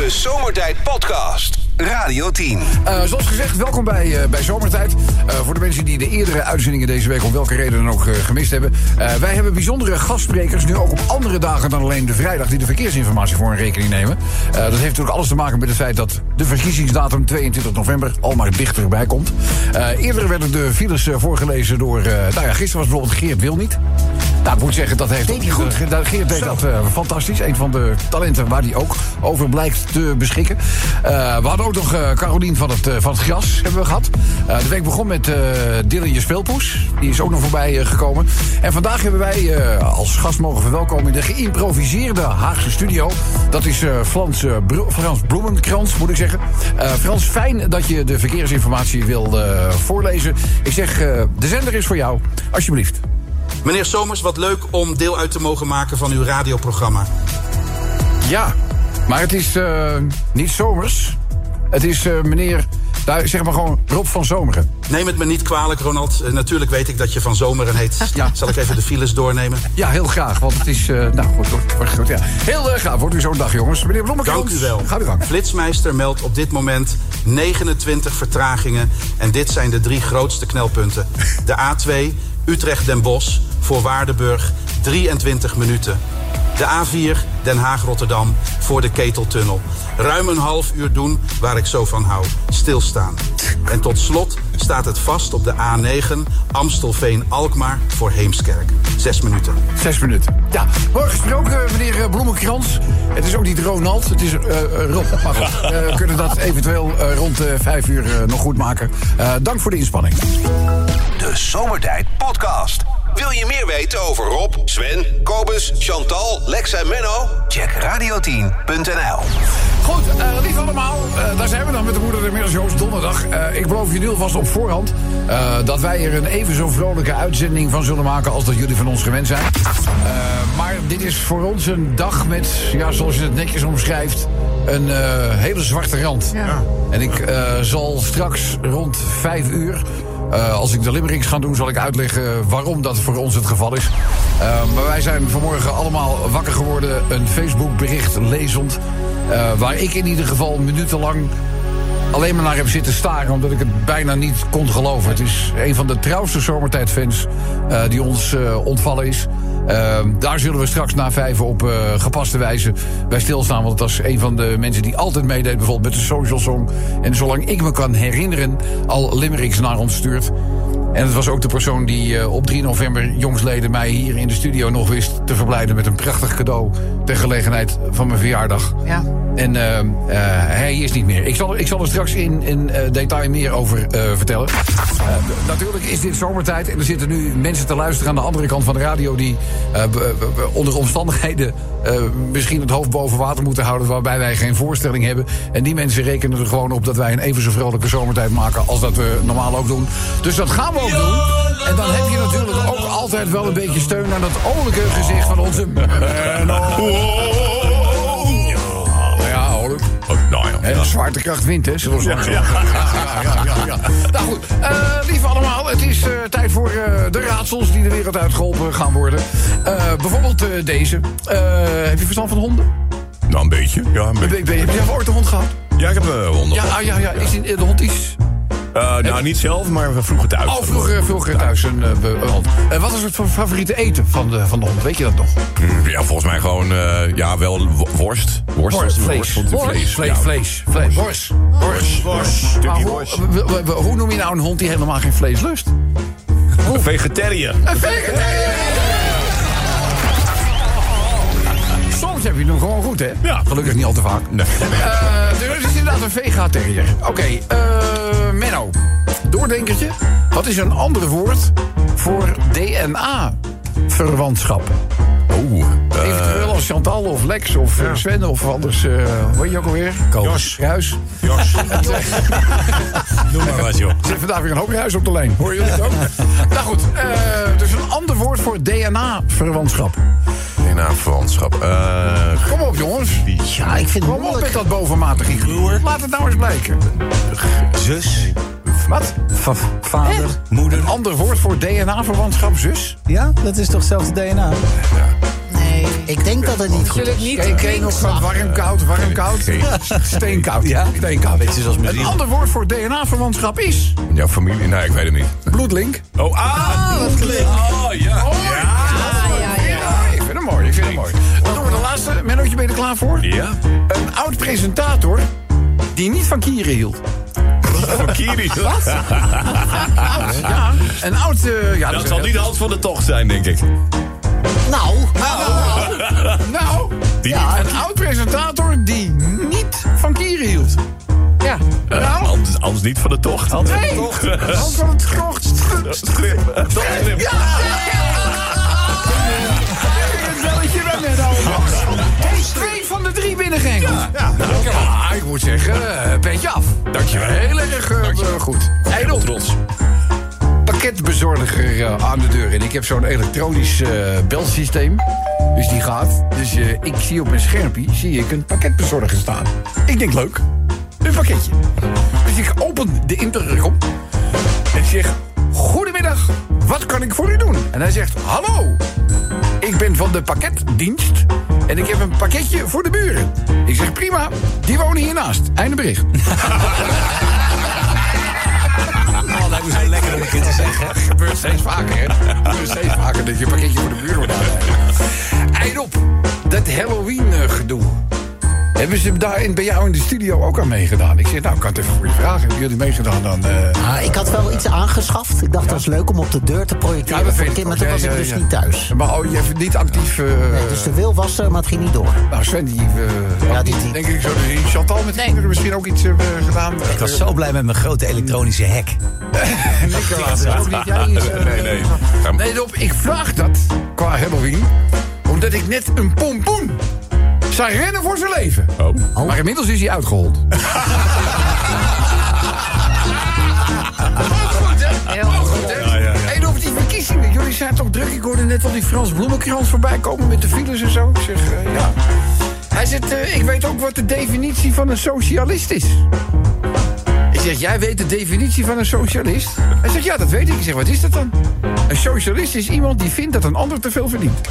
De Zomertijd Podcast. Radio 10. Uh, zoals gezegd, welkom bij, uh, bij Zomertijd. Uh, voor de mensen die de eerdere uitzendingen deze week om welke reden dan ook gemist hebben. wij hebben bijzondere gastsprekers, nu ook op andere dagen dan alleen de vrijdag, die de verkeersinformatie voor een rekening nemen. dat heeft natuurlijk alles te maken met het feit dat de verkiezingsdatum 22 november al maar dichterbij komt. eerder werden de files voorgelezen door, nou ja, gisteren was bijvoorbeeld Geert Wil niet. Nou, ik moet zeggen, dat heeft... Deed hij goed? Geert deed dat fantastisch. Een van de talenten waar hij ook over blijkt te beschikken. we hadden ook nog uh, Carolien van het, uh, van het Gras hebben we gehad. Uh, de week begon met Dylan Je Speelpoes. Die is ook nog voorbij gekomen. En vandaag hebben wij als gast mogen verwelkomen... in de geïmproviseerde Haagse studio. Dat is Frans, Frans Bloemenkrans, moet ik zeggen. Frans, fijn dat je de verkeersinformatie wil voorlezen. Ik zeg, de zender is voor jou. Alsjeblieft. Meneer Somers, wat leuk om deel uit te mogen maken van uw radioprogramma. Ja, maar het is niet zomers. Het is uh, meneer, daar, zeg maar gewoon Rob van Zomeren. Neem het me niet kwalijk, Ronald. Uh, natuurlijk weet ik dat je van Zomeren heet. Ja. Zal ik even de files doornemen? Ja, heel graag, want het is... Uh, nou, goed, goed, goed, ja. Heel graag, wordt u zo'n dag, jongens. Meneer Blommekamp. Dank u wel. Ga u gang. Flitsmeister meldt op dit moment 29 vertragingen. En dit zijn de drie grootste knelpunten. De A2, Utrecht-Den Bosch, voor Waardenburg, 23 minuten. De A4 Den Haag-Rotterdam voor de Keteltunnel. Ruim een half uur doen waar ik zo van hou. Stilstaan. En tot slot staat het vast op de A9 Amstelveen-Alkmaar voor Heemskerk. Zes minuten. Zes minuten. Ja, mooi gesproken, meneer eh, Bloemenkrans. Het is ook niet Ronald, het is uh, Rob. Maar goed, we kunnen dat eventueel uh, rond vijf uur nog goed maken. dank voor de inspanning. De Zomertijd Podcast. Wil je meer weten over Rob, Sven, Kobus, Chantal, Lex en Menno? Check radio10.nl. Goed, uh, lief allemaal. Uh, daar zijn we dan met de moeder inmiddels Joost donderdag. Uh, ik beloof je nu alvast op voorhand dat wij er een even zo vrolijke uitzending van zullen maken als dat jullie van ons gewend zijn. maar dit is voor ons een dag met, ja, zoals je het netjes omschrijft, een hele zwarte rand. Ja. En ik zal straks rond vijf uur uh, als ik de limericks ga doen, zal ik uitleggen waarom dat voor ons het geval is. Uh, maar wij zijn vanmorgen allemaal wakker geworden. Een Facebook-bericht lezend. Uh, waar ik in ieder geval minutenlang alleen maar naar heb zitten staren... omdat ik het bijna niet kon geloven. Het is een van de trouwste zomertijdfans die ons ontvallen is. Uh, daar zullen we straks na vijf op uh, gepaste wijze bij stilstaan. Want dat is een van de mensen die altijd meedeed, bijvoorbeeld met de Social Song. En zolang ik me kan herinneren, al limericks naar ons stuurt. En het was ook de persoon die uh, op 3 november jongsleden mij hier in de studio nog wist te verblijden met een prachtig cadeau ter gelegenheid van mijn verjaardag. Ja. En uh, uh, hij is niet meer. Ik zal, ik zal er straks in, in detail meer over vertellen. natuurlijk is dit zomertijd en er zitten nu mensen te luisteren aan de andere kant van de radio die onder omstandigheden misschien het hoofd boven water moeten houden waarbij wij geen voorstelling hebben. En die mensen rekenen er gewoon op dat wij een even zo vrolijke zomertijd maken als dat we normaal ook doen. Dus dat gaan we ook doen. En dan heb je natuurlijk ook altijd wel een beetje steun aan dat oorlijke gezicht van onze... Ja, ja, en zwaartekracht wint, hè, we ja, ja, ja, ja, ja, Nou goed, uh, lieve allemaal, het is uh, tijd voor uh, de raadsels die de wereld uitgeholpen gaan worden. bijvoorbeeld deze. heb je verstand van honden? Nou, een beetje. Ja, een beetje. Heb je ooit een hond gehad? Ja, ik heb een hond. Ja, ja, ja. Die, de hond is uh, nou, niet zelf, maar we vroegen thuis. Oh, vroeger, vroeger thuis een uh, hond. Uh, wat is het favoriete eten van de, van de hond? Weet je dat nog? Mm, ja, volgens mij gewoon, ja, wel worst. Worst, worst vlees. Worst, vlees. Vlees, vlees. Worst. Worst. Worst. Hoe, hoe noem je nou een hond die helemaal geen vlees lust? Een vegetariër. Een vegetariër! Soms heb je hem gewoon goed, hè? Ja. Gelukkig niet al te vaak. Nee. Uh, dus het is inderdaad een vegetariër. Oké, okay, uh, Menno. Doordenkertje. Wat is een ander woord voor DNA-verwantschap? Oeh. Eventueel als Chantal of Lex of ja. Sven of anders, uh, hoe je ook alweer? Jos. Ruis. Jos. Doe maar wat, joh. Er zit vandaag weer een hoop huis op de lijn. Hoor jullie het ook? nou goed, uh, dus een ander woord voor DNA-verwantschap. DNA-verwantschap. Uh, Kom op, jongens. Ja, ik vind het Kom op met dat bovenmatige gloer. Laat het nou eens blijken. Zus. Wat? Va vader, moeder. Een ander woord voor DNA-verwantschap, zus? Ja, dat is toch hetzelfde DNA? Ja. Nee. Ik denk dat het niet goed is. niet ken je nog van warm koud, warm koud? Steenkoud. Ja? Steenkoud. Beetje zoals Een ander woord voor DNA-verwantschap is Jouw familie? Nee, ik weet het niet. bloedlink. Oh, ah! Oh, ja. Oh, ja. Mooi. Dan doen we de laatste. Mennootje, ben je er klaar voor? Ja? Een oud presentator die niet van kieren hield. Van Kiri. Ja, een oud... eh, ja, Dat zal niet Hans van de Tocht zijn, denk ik. Nou, Nou, Die ja, een oud presentator die niet van kieren hield. Ja. Eh, Nou? Hans niet van de Tocht. Hans Nee, Hans van het Krocht. Ja! Het Menno. Hey, twee van de drie binnengingen. Ja, ja, ik moet zeggen, eh, petje af. Dankjewel. Heel erg eh, goed. Eindel. trots. Pakketbezorger eh, aan de deur. En ik heb zo'n elektronisch belsysteem. Dus die gaat. Dus ik zie op mijn schermpje zie ik een pakketbezorger staan. Ik denk leuk. Een pakketje. Dus ik open de intercom. En ik zeg: Goedemiddag, wat kan ik voor u doen? En hij zegt: Hallo, ik ben van de pakketdienst. En ik heb een pakketje voor de buren. Ik zeg: Prima, die wonen hiernaast. Einde bericht. oh, lijkt me zo lekker om een keer te zeggen. Dat gebeurt steeds vaker, hè? Het gebeurt steeds vaker dat je een pakketje voor de buren wordt. Eind op, dat Halloween-gedoe. Hebben ze daar in, bij jou in de studio ook aan meegedaan? Ik zeg, nou, ik kan het even voor je vragen. Hebben jullie meegedaan dan? eh? Ah, ik had wel iets aangeschaft. Ik dacht dat is leuk om op de deur te projecteren voor de ik kind. Maar toen was Ja, ik ja, dus ja. niet thuis. Maar oh, je hebt niet actief... eh, Nee, dus de wil was er, maar het ging niet door. Nou, Sven, die... eh, Ja, had die- Denk ik zo, die Chantal met kinderen misschien ook iets hebben gedaan. Ik was zo blij met mijn grote elektronische hek. Nicolaas, ook niet jij iets, Nee, nee. Nee, Rob, ik vraag dat qua Halloween. Omdat ik net een pompoen zag rennen voor zijn leven. Oh. Maar inmiddels is hij uitgehold. Heel goed. Ja, ja, En over die verkiezingen. Jullie zijn toch druk? Ik hoorde net al die Frans Bloemenkrans voorbij komen met de files en zo. Ik zeg, eh, ja. Hij zegt, eh, ik weet ook wat de definitie van een socialist is. Ik zeg, jij weet de definitie van een socialist? Hij zegt, ja, dat weet ik. Ik zeg, wat is dat dan? Een socialist is iemand die vindt dat een ander te veel verdient.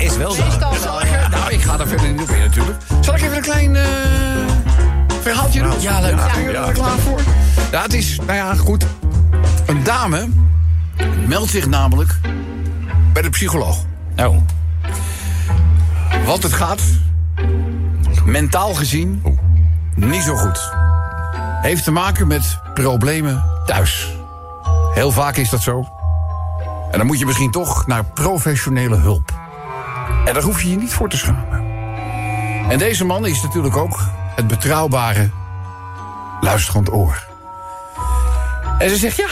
Is wel zo. Zal ik, nou, ik ga daar verder niet op in natuurlijk. Zal ik even een klein eh, verhaaltje doen? Ja, leuk. Zijn jullie er klaar voor? Ja, het is, nou ja, goed. Een dame meldt zich namelijk bij de psycholoog. Oh. Want het gaat, mentaal gezien, niet zo goed. Heeft te maken met problemen thuis. Heel vaak is dat zo. En dan moet je misschien toch naar professionele hulp. En daar hoef je je niet voor te schamen. En deze man is natuurlijk ook het betrouwbare luisterend oor. En ze zegt ja,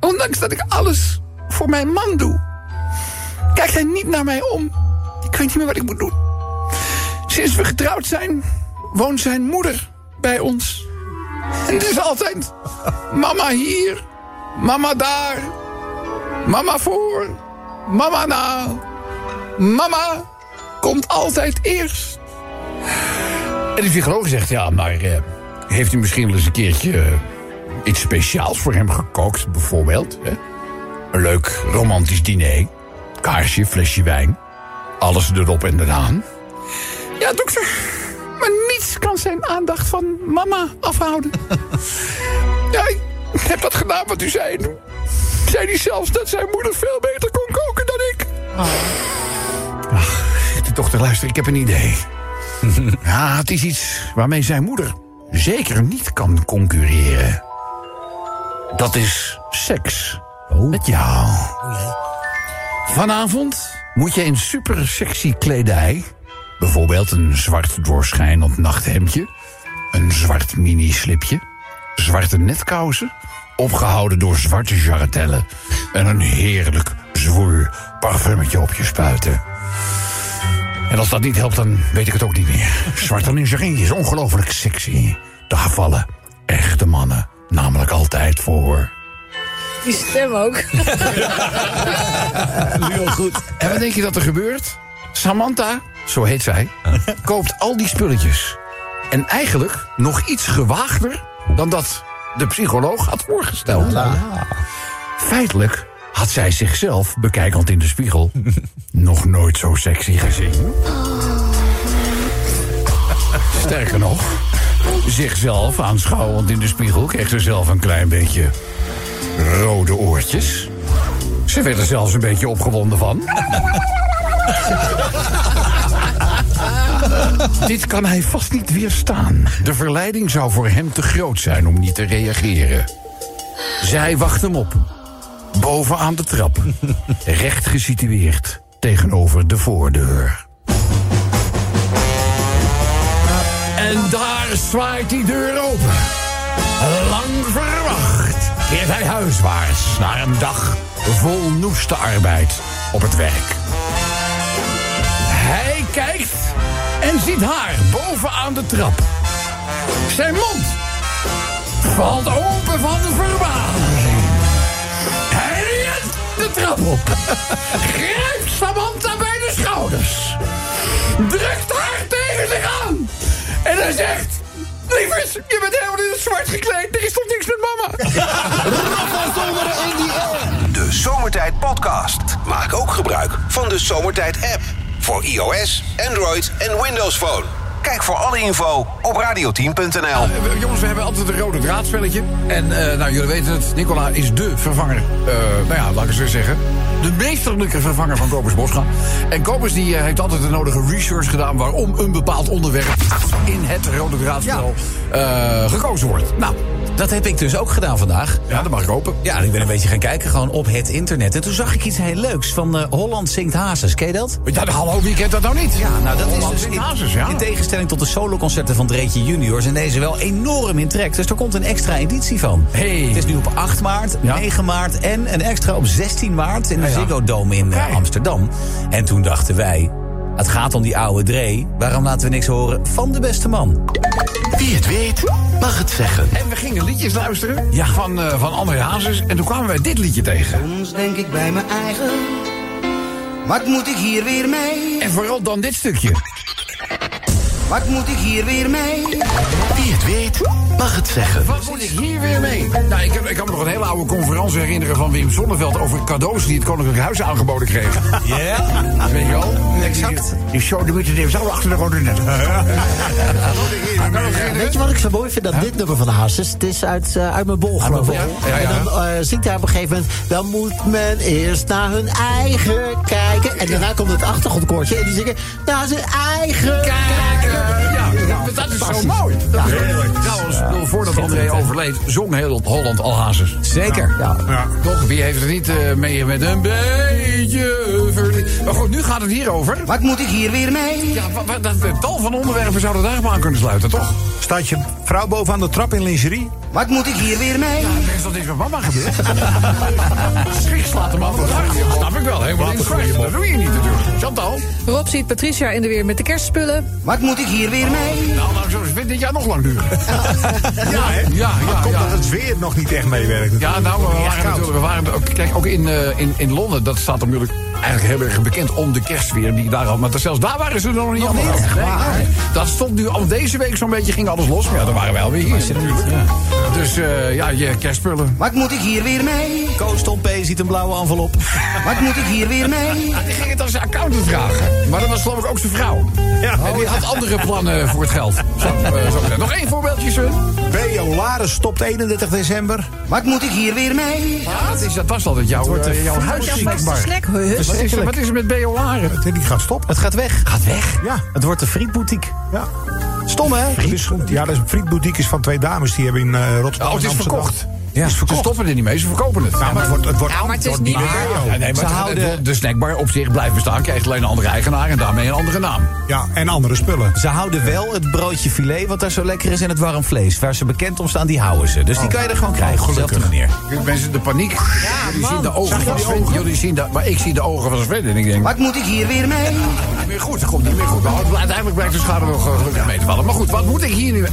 ondanks dat ik alles voor mijn man doe, kijkt hij niet naar mij om. Ik weet niet meer wat ik moet doen. Sinds we getrouwd zijn, woont zijn moeder bij ons. En het is altijd mama hier, mama daar, mama voor, mama na. Mama komt altijd eerst. En de psycholoog zegt, ja, maar eh, heeft u misschien wel eens een keertje eh, iets speciaals voor hem gekookt, bijvoorbeeld? Hè? Een leuk romantisch diner, kaarsje, flesje wijn, alles erop en eraan. Ja, dokter, kan zijn aandacht van mama afhouden. ja, ik heb dat gedaan wat u zei. Zei hij zelfs dat zijn moeder veel beter kon koken dan ik. Ach, de dochter, luister, ik heb een idee. ja, het is iets waarmee zijn moeder zeker niet kan concurreren. Dat is seks. Met jou. Vanavond moet je in super sexy kledij... bijvoorbeeld een zwart doorschijnend nachthemdje... een zwart mini-slipje, zwarte netkousen... opgehouden door zwarte jarretellen... en een heerlijk zwoer parfumetje op je spuiten. En als dat niet helpt, dan weet ik het ook niet meer. Zwarte lingerie is ongelooflijk sexy. Daar vallen echte mannen namelijk altijd voor. Die stem ook. Heel goed. En wat denk je dat er gebeurt? Samantha, zo heet zij, koopt al die spulletjes. En eigenlijk nog iets gewaagder dan dat de psycholoog had voorgesteld. Feitelijk had zij zichzelf, bekijkend in de spiegel, nog nooit zo sexy gezien. Sterker nog, zichzelf aanschouwend in de spiegel kreeg ze zelf een klein beetje rode oortjes. Ze werd er zelfs een beetje opgewonden van. Dit kan hij vast niet weerstaan. De verleiding zou voor hem te groot zijn om niet te reageren. Zij wacht hem op. Boven aan de trap. Recht gesitueerd. Tegenover de voordeur. En daar zwaait die deur open. Lang verwacht keert hij huiswaarts naar een dag vol noeste arbeid op het werk. Hij kijkt en ziet haar boven aan de trap. Zijn mond valt open van verbazing. Hij rent de trap op. Grijpt Samantha bij de schouders. Drukt haar tegen zich aan. En hij zegt... Lieverd, je bent helemaal in het zwart gekleed. Er is toch niks met mama? De Zomertijd Podcast. Maak ook gebruik van de Zomertijd app. Voor iOS, Android en Windows Phone. Kijk voor alle info op radioteam.nl. Eh, Jongens, we hebben altijd een rode draadspelletje. En eh, nou, jullie weten het, Nicola is de vervanger. eh, nou ja, laat ik het zo zeggen. De meesterlijke vervanger van Kobus Bosga. En Kobus die, heeft altijd de nodige research gedaan... waarom een bepaald onderwerp in het rode draadspel eh, gekozen wordt. Nou, Dat heb ik dus ook gedaan vandaag. ja, dat mag ik hopen. Ja, ik ben een beetje gaan kijken gewoon op het internet. En toen zag ik iets heel leuks van eh, Holland Zingt Hazes. Ken je dat? Ja, de hallo, wie kent dat nou niet? Ja, nou dat is Holland dus Zingt in, Hazes, ja. in tegenstelling tot de soloconcerten van Dreetje Junior... zijn deze wel enorm in trek. Dus er komt een extra editie van. Hey. Het is nu op 8 maart, Ja. 9 maart en een extra op 16 maart... in de Ja, ja. Ziggo Dome in eh. Amsterdam. En toen dachten wij, het gaat om die oude Dree. Waarom laten we niks horen van de beste man? Wie het weet, mag het zeggen. En we gingen liedjes luisteren Ja. van, eh, van André Hazes. En toen kwamen wij dit liedje tegen. Soms denk ik bij mijn eigen, wat moet ik hier weer mee? En vooral dan dit stukje. Wat moet ik hier weer mee? Wie het weet, mag het zeggen. Wat moet ik hier weer mee? Nou, ik, heb, ik kan me nog een hele oude conferentie herinneren van Wim Sonneveld over cadeaus die het Koninklijk Huis aangeboden kregen. Ja? Weet je wel? Exact. Die show de moeten die zo achter de rode net. Weet je wat ik zo mooi vind aan dit nummer van Hazes? Het is uit, eh, uit mijn bol, geloof ik. Ja, ja, ja. En dan eh, zingt hij op een gegeven moment... dan moet men eerst naar hun eigen kijken. En daarna komt het achtergrondkoortje en die zingen... naar zijn eigen kijken. Yeah. Ja, dat is zo mooi. Dat. Trouwens, bedoel, voordat André overleed, zong heel Holland al Hazes. Zeker. Ja. Toch, wie heeft er niet eh, mee met een beetje verliefd? Maar goed, nu gaat het hier over. Wat moet ik hier weer mee? Ja, dat, het tal van onderwerpen zouden daar maar aan kunnen sluiten, toch? Staat je vrouw bovenaan de trap in lingerie? Wat moet ik hier weer mee? Er is toch niks met mama gebeurd? Schrik slaat hem af. Dat snap ik wel. Helemaal in. Dat doe je niet natuurlijk. Chantal? Rob ziet Patricia in de weer met de kerstspullen. Wat moet ik hier weer mee? Nou, laat ik zo eens vindt dit jaar nog lang duren. Ja, hè? Ja, ja, Komt ja. dat het weer nog niet echt meewerkt. Ja, nou, we waren natuurlijk, we waren ook, kijk, ook in, eh, in, in Londen, dat staat natuurlijk eigenlijk heel erg bekend om de kerstsfeer die daar had. Maar zelfs daar waren ze nog niet allemaal nee. Dat stond nu al deze week zo'n beetje, ging alles los. Maar ja, dan waren wij alweer hier natuurlijk. Dus eh, ja, je kerstspullen. Wat moet ik hier weer mee? Koos Tom P. ziet een blauwe envelop. Wat moet ik hier weer mee? Die ging het aan zijn accountant vragen. Maar dat was geloof ik ook zijn vrouw. Ja, En die had andere plannen voor het geld. Zo, eh, zo. Nog één voorbeeldje, Sun. B.O. Laren stopt 31 december. Wat moet ik hier weer mee? Ja, dat, is, dat was altijd jouw, eh, jouw huisziekbar. Wat is, er- wat is er met B.O. Laren? Het die gaat stoppen. Het gaat weg. Gaat weg. Ja, Het wordt de frietboutique. ja. Stom, hè? Ja, dat is een frietboutique is van twee dames. Die hebben in eh, Rotterdam Oh, het is Amsterdam. verkocht. Ja. Ze stoppen er niet mee, ze verkopen het. Ja, maar het wordt, het wordt, Ja, maar het is niet meer nee, maar Ze het- houden- de snackbar op zich blijft bestaan. Krijgt alleen een andere eigenaar en daarmee een andere naam. Ja, en andere spullen. Ze houden wel het broodje filet, wat daar zo lekker is, en het warm vlees. Waar ze bekend om staan, die houden ze. Dus die kan je er gewoon krijgen, op dezelfde manier. Mensen, de paniek. jullie zien de ogen van Sven. Jullie zien de, maar ik zie de ogen van Sven en ik denk... Wat moet ik hier weer mee? Niet meer goed, het komt niet meer goed. Uiteindelijk blijkt de schade wel gelukkig mee te vallen. Maar goed, wat moet ik hier nu...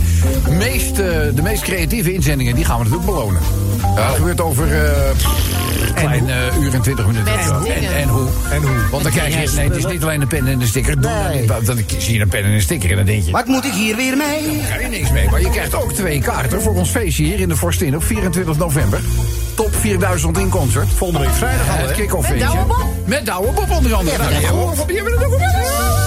Meest, eh, de meest creatieve inzendingen, die gaan we natuurlijk belonen. Ja, dat gebeurt over... eh een klein eh, uur en twintig minuten. Ja. En, en hoe? En hoe? Want dan krijg je... Nee, het is niet alleen een pen en een sticker. Doe dan zie je een pen en een sticker en dan denk je... Wat moet ik hier weer mee? Daar krijg je niks mee. Maar je krijgt ook twee kaarten voor ons feestje hier in de Forstin op 24 november. Top 4000 in concert. Volgende week vrijdag al, Het kick-off Met feestje. Douwe Bob. Met Douwe Bob onder andere. Nou, die hebben we ook- die hebben we ook. Dat gaan we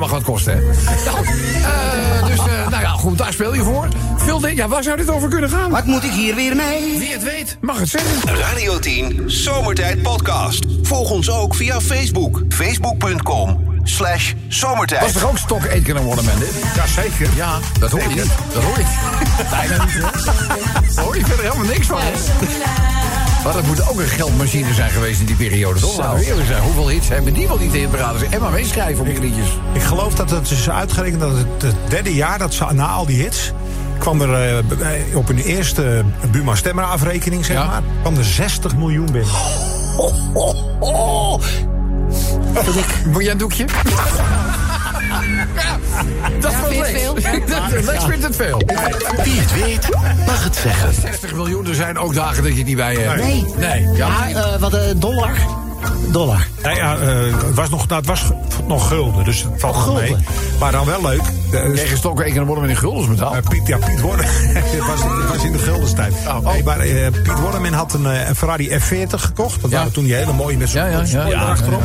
maar wat kosten, hè? Nou, eh, dus, eh, nou ja, goed, daar speel je voor. Veel ja, waar zou dit over kunnen gaan? Wat moet ik hier weer mee? Wie het weet, mag het zeggen. Radio 10 Zomertijd Podcast. Volg ons ook via Facebook. Facebook.com slash Was zomertijd. toch ook stok één keer een waterman, dit? Jazeker. Ja, dat hoor je niet. Dat hoor je. Bijna niet, hè? Daar hoor je verder helemaal niks van. hè? Maar dat moet ook een geldmachine zijn geweest in die periode, toch? Laten we eerlijk zijn. Hoeveel hits hebben die wel niet in het paraat? En maar meeschrijven op die liedjes. Ik geloof dat het is uitgerekend dat het het derde jaar, dat ze, na al die hits... kwam er eh, op een eerste Buma Stemmer afrekening, zeg Ja. maar... kwam er 60 miljoen binnen. Wil jij een doekje? Ja, dat Ja, het veel? Lex vindt het veel. Wie het weet, mag het zeggen. 60 miljoen, er zijn ook dagen dat je het niet bij hebt. Nee. Nee. Ja, Ja, eh, wat een dollar. Dollar. Nou ja, eh, het was, nog, nou, het was nog gulden, dus het valt Oh, nog mee. gulden. Maar dan wel leuk. eh, Tegen stokken één keer worden met een guldens betaald. Eh, Piet, ja, Piet Worden. het, was, was in de guldenstijd. Oh. Nee, maar eh, Piet Worderman had een, eh, een Ferrari F40 gekocht. Dat Ja. waren toen die hele mooie met zo'n Ja, ja, ja, spoiler ja, achterop.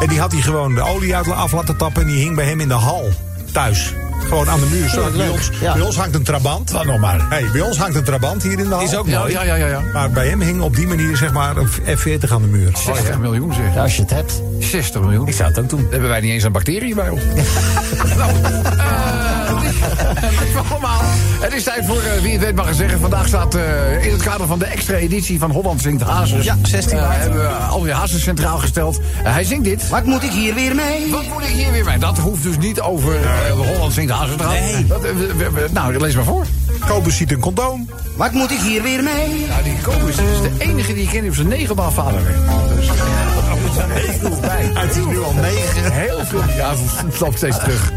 En die had hij gewoon de olie uit af laten tappen. En die hing bij hem in de hal thuis. Gewoon aan de muur. Zo, bij, ons, Ja. bij ons hangt een trabant. Wat nog maar. Hey, bij ons hangt een trabant hier in de hal. Is ook mooi. ja, ja, ja. ja. Maar bij hem hing op die manier zeg maar een F40 aan de muur. 60 miljoen zeg. Ja, als je het hebt. 60 miljoen. Ik zou het ook doen. Hebben wij niet eens een bacterie bij ons. nou, eh, het is allemaal. Het is tijd voor eh, wie het weet mag het zeggen. Vandaag staat eh, in het kader van de extra editie van Holland Zingt Hazes. Ja, 16 eh, maart. hebben we alweer Hazes centraal gesteld. Hij zingt dit. Wat moet ik hier weer mee? Wat moet ik hier weer mee? Dat hoeft dus niet over eh, Holland Zingt Nee. Dat, eh, we- we- we- nou, lees maar voor. Kobus ziet een condoom. Wat moet ik hier weer mee? Nou, die Kobus is de enige die ik ken die op zijn negende al vader werd. Dus, heel veel bij. Het is nu al negen. Heel veel. Ja, het loopt steeds terug.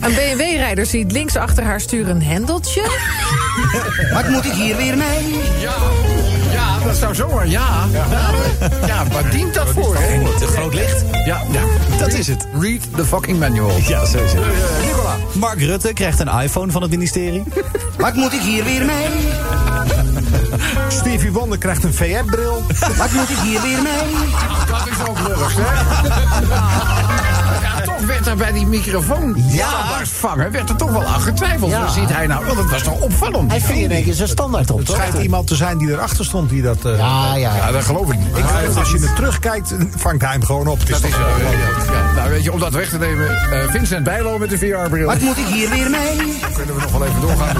Een BMW-rijder ziet links achter haar stuur een hendeltje. Wat moet ik hier weer mee? Ja, dat zou zomaar, ja. Ja, waar dient dat voor, hè? Te groot licht. Ja, ja. Dat is het. Read the fucking manual. Ja, zo is het. Eh, Nicola. Mark Rutte krijgt een iPhone van het ministerie. Wat moet ik hier weer mee? Stevie Wonder krijgt een VR-bril. Wat moet ik hier weer mee? Dat is ook lullig, hè? Ja, toch werd er bij die microfoon ja. vangen, werd er toch wel aan getwijfeld. Ja. Hoe ziet hij nou? Want het was toch opvallend. Hij ving in één keer zijn standaard op, Het toch? schijnt iemand te zijn die erachter stond die dat... eh, Ja, ja, Ja, ja. dat geloof ik niet. Ik geloof als je er terugkijkt, vangt hij hem gewoon op. Het is Dat is, toch eh, wel leuk. ja, nou, weet je, om dat weg te nemen, eh, Vincent Bijlo met de VR-bril. Wat moet ik hier weer mee? Kunnen we nog wel even doorgaan.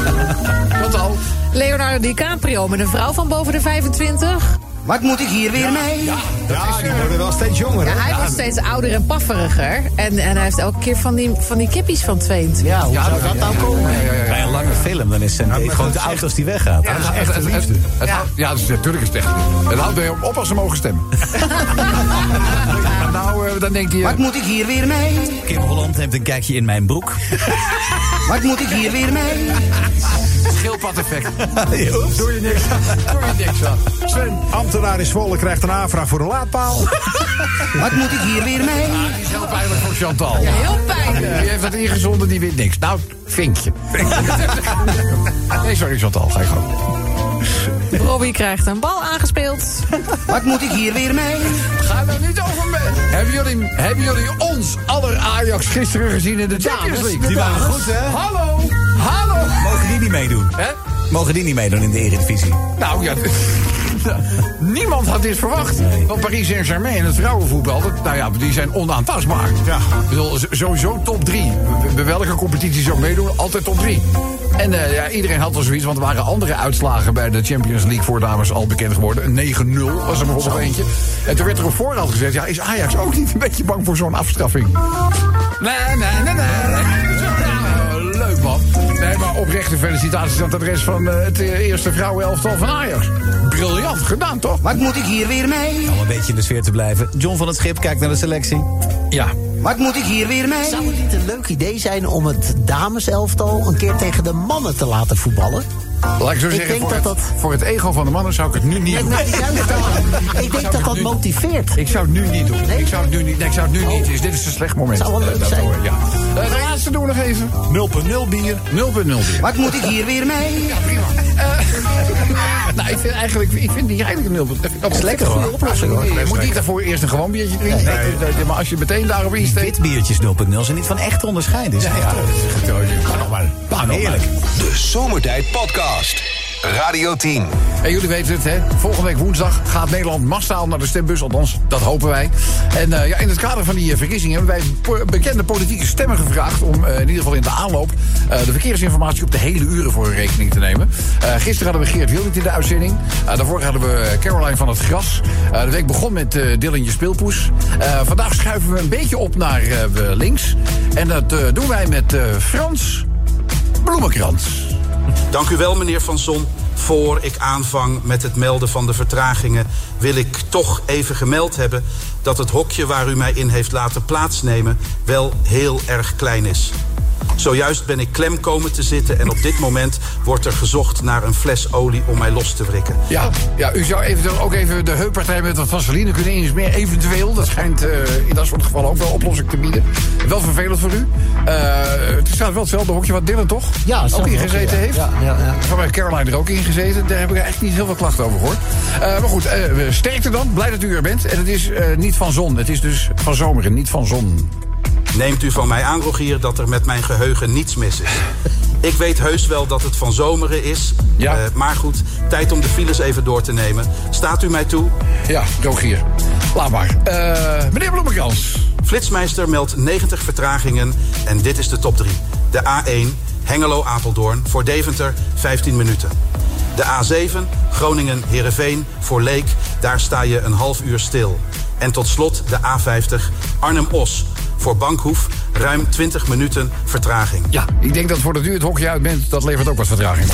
Wat al? Leonardo DiCaprio met een vrouw van boven de 25. Wat moet ik hier weer mee? Ja, die worden wel steeds jonger. Ja, hij wordt steeds ouder en pafferiger. En, en hij heeft elke keer van die, van die kippies van 22. Ja, hoe zou dat nou komen? Bij een lange film, dan is zijn maar gewoon dat te is oud als die weggaat. Ja, het, het, het, het, het houdt- ja, dat is- natuurlijk is het echt. Het houdt bij hem op als ze mogen stemmen. nou, eh, dan denkt hij... eh, Wat moet ik hier weer mee? Kim Holland neemt een kijkje in mijn broek. Wat moet ik hier weer mee? schildpad-effect. Doe je niks aan. Doe je niks aan. Sven, Ambtenaar in Zwolle krijgt een aanvraag voor een laadpaal. Wat moet ik hier weer mee? die is heel pijnlijk voor Chantal. Heel pijnlijk. Die heeft dat ingezonden, die wint niks. Nou, vinkje. Nee, sorry Chantal, ga je gewoon. Robbie krijgt een bal aangespeeld. Wat moet ik hier weer mee? Ga er niet over mee. Hebben jullie, hebben jullie ons aller Ajax gisteren gezien in de Champions League? Die waren goed, hè? Hallo. Mogen die niet meedoen? Hè? Mogen die niet meedoen in de Eredivisie? Nou ja, niemand had dit verwacht. Want Paris Saint-Germain en het vrouwenvoetbal, dat, nou ja, die zijn onaantastbaar. Ja. Ik bedoel, sowieso top 3. Bij welke competitie ze ook meedoen, altijd top 3. En eh, ja, iedereen had al zoiets, want er waren andere uitslagen bij de Champions League voor dames al bekend geworden. Een 9-0 was er bijvoorbeeld eentje. En toen werd er op voorhand gezegd, ja, is Ajax ook niet een beetje bang voor zo'n afstraffing? Nee, nee, nee, nee. Nee, maar oprechte felicitaties aan het adres van eh, het eh, eerste vrouwenelftal van Ajax. Briljant gedaan, toch? Wat moet ik hier weer mee? Om een beetje in de sfeer te blijven. John van het Schip kijkt naar de selectie. Ja. Wat moet ik hier weer mee? Zou het niet een leuk idee zijn om het dameselftal een keer tegen de mannen te laten voetballen? Laat ik zo Ik zeggen, denk voor, dat het, dat- voor het ego van de mannen zou ik het nu niet Nee, doen. nou, juist. Ik denk dat dat motiveert. Ik zou het nu niet doen. Nee? Ik zou het nu niet. Nee, ik zou het nu niet. Is, dit is een slecht moment. Zou wel leuk Eh, dat zijn. hoor, ja. Eh, de laatste laatste doen we nog even. 0.0 bier. 0.0 bier. Wat moet ik hier weer mee? Ja, prima. Nou, ik vind eigenlijk, ik vind die eigenlijk een 0.0. Dat is lekker, hoor. oplossing. Je moet niet daarvoor eerst een gewoon biertje drinken. Nee, Maar als je meteen daarop insteekt... witbiertjes 0.0 zijn niet van echt te onderscheiden. Ja, ja, kan nog maar. Heerlijk. De Zomertijd Podcast. Radio 10. En jullie weten het, hè? Volgende week woensdag gaat Nederland massaal naar de stembus. Althans, dat hopen wij. En eh, ja, in het kader van die eh, verkiezingen hebben wij bekende politieke stemmen gevraagd. om eh, in ieder geval in de aanloop de verkeersinformatie op de hele uren voor hun rekening te nemen. Gisteren hadden we Geert Wildert in de uitzending. Daarvoor hadden we Caroline van het Gras. De week begon met eh Dylan Je Speelpoes. Vandaag schuiven we een beetje op naar links. En dat doen wij met Frans Bloemenkrans. Dank u wel, meneer Van Zon. Voor ik aanvang met het melden van de vertragingen... wil ik toch even gemeld hebben... dat het hokje waar u mij in heeft laten plaatsnemen... wel heel erg klein is. Zojuist ben ik klem komen te zitten... en op dit moment wordt er gezocht naar een fles olie om mij los te wrikken. Ja, ja, u zou eventueel ook even de heuppartij met wat vaseline kunnen insmeren. Eventueel, dat schijnt eh, in dat soort gevallen ook wel oplossing te bieden. Wel vervelend voor u. Eh, het staat wel hetzelfde hokje wat Dylan toch Ja, ook ingezeten hokje, ja. heeft. Ja, ja, ja. Van mij Caroline er ook in gezeten. Daar heb ik echt niet heel veel klachten over gehoord. Eh, maar goed, eh, sterkte dan. Blij dat u er bent. En het is eh, niet van zon. Het is dus van zomer en niet van zon. Neemt u van mij aan, Rogier, dat er met mijn geheugen niets mis is. Ik weet heus wel dat het van zomeren is. Ja. Eh, maar goed, tijd om de files even door te nemen. Staat u mij toe? Ja, Rogier. Laat maar. Eh, meneer Bloemenkrans. Flitsmeister meldt 90 vertragingen en dit is de top 3. De A1 Hengelo-Apeldoorn voor Deventer 15 minuten. De A7 Groningen-Herenveen voor Leek, daar sta je een half uur stil. En tot slot de A50 Arnhem-Os voor Bankhoef ruim 20 minuten vertraging. Ja, ik denk dat voordat u het hokje uit bent, dat levert ook wat vertraging.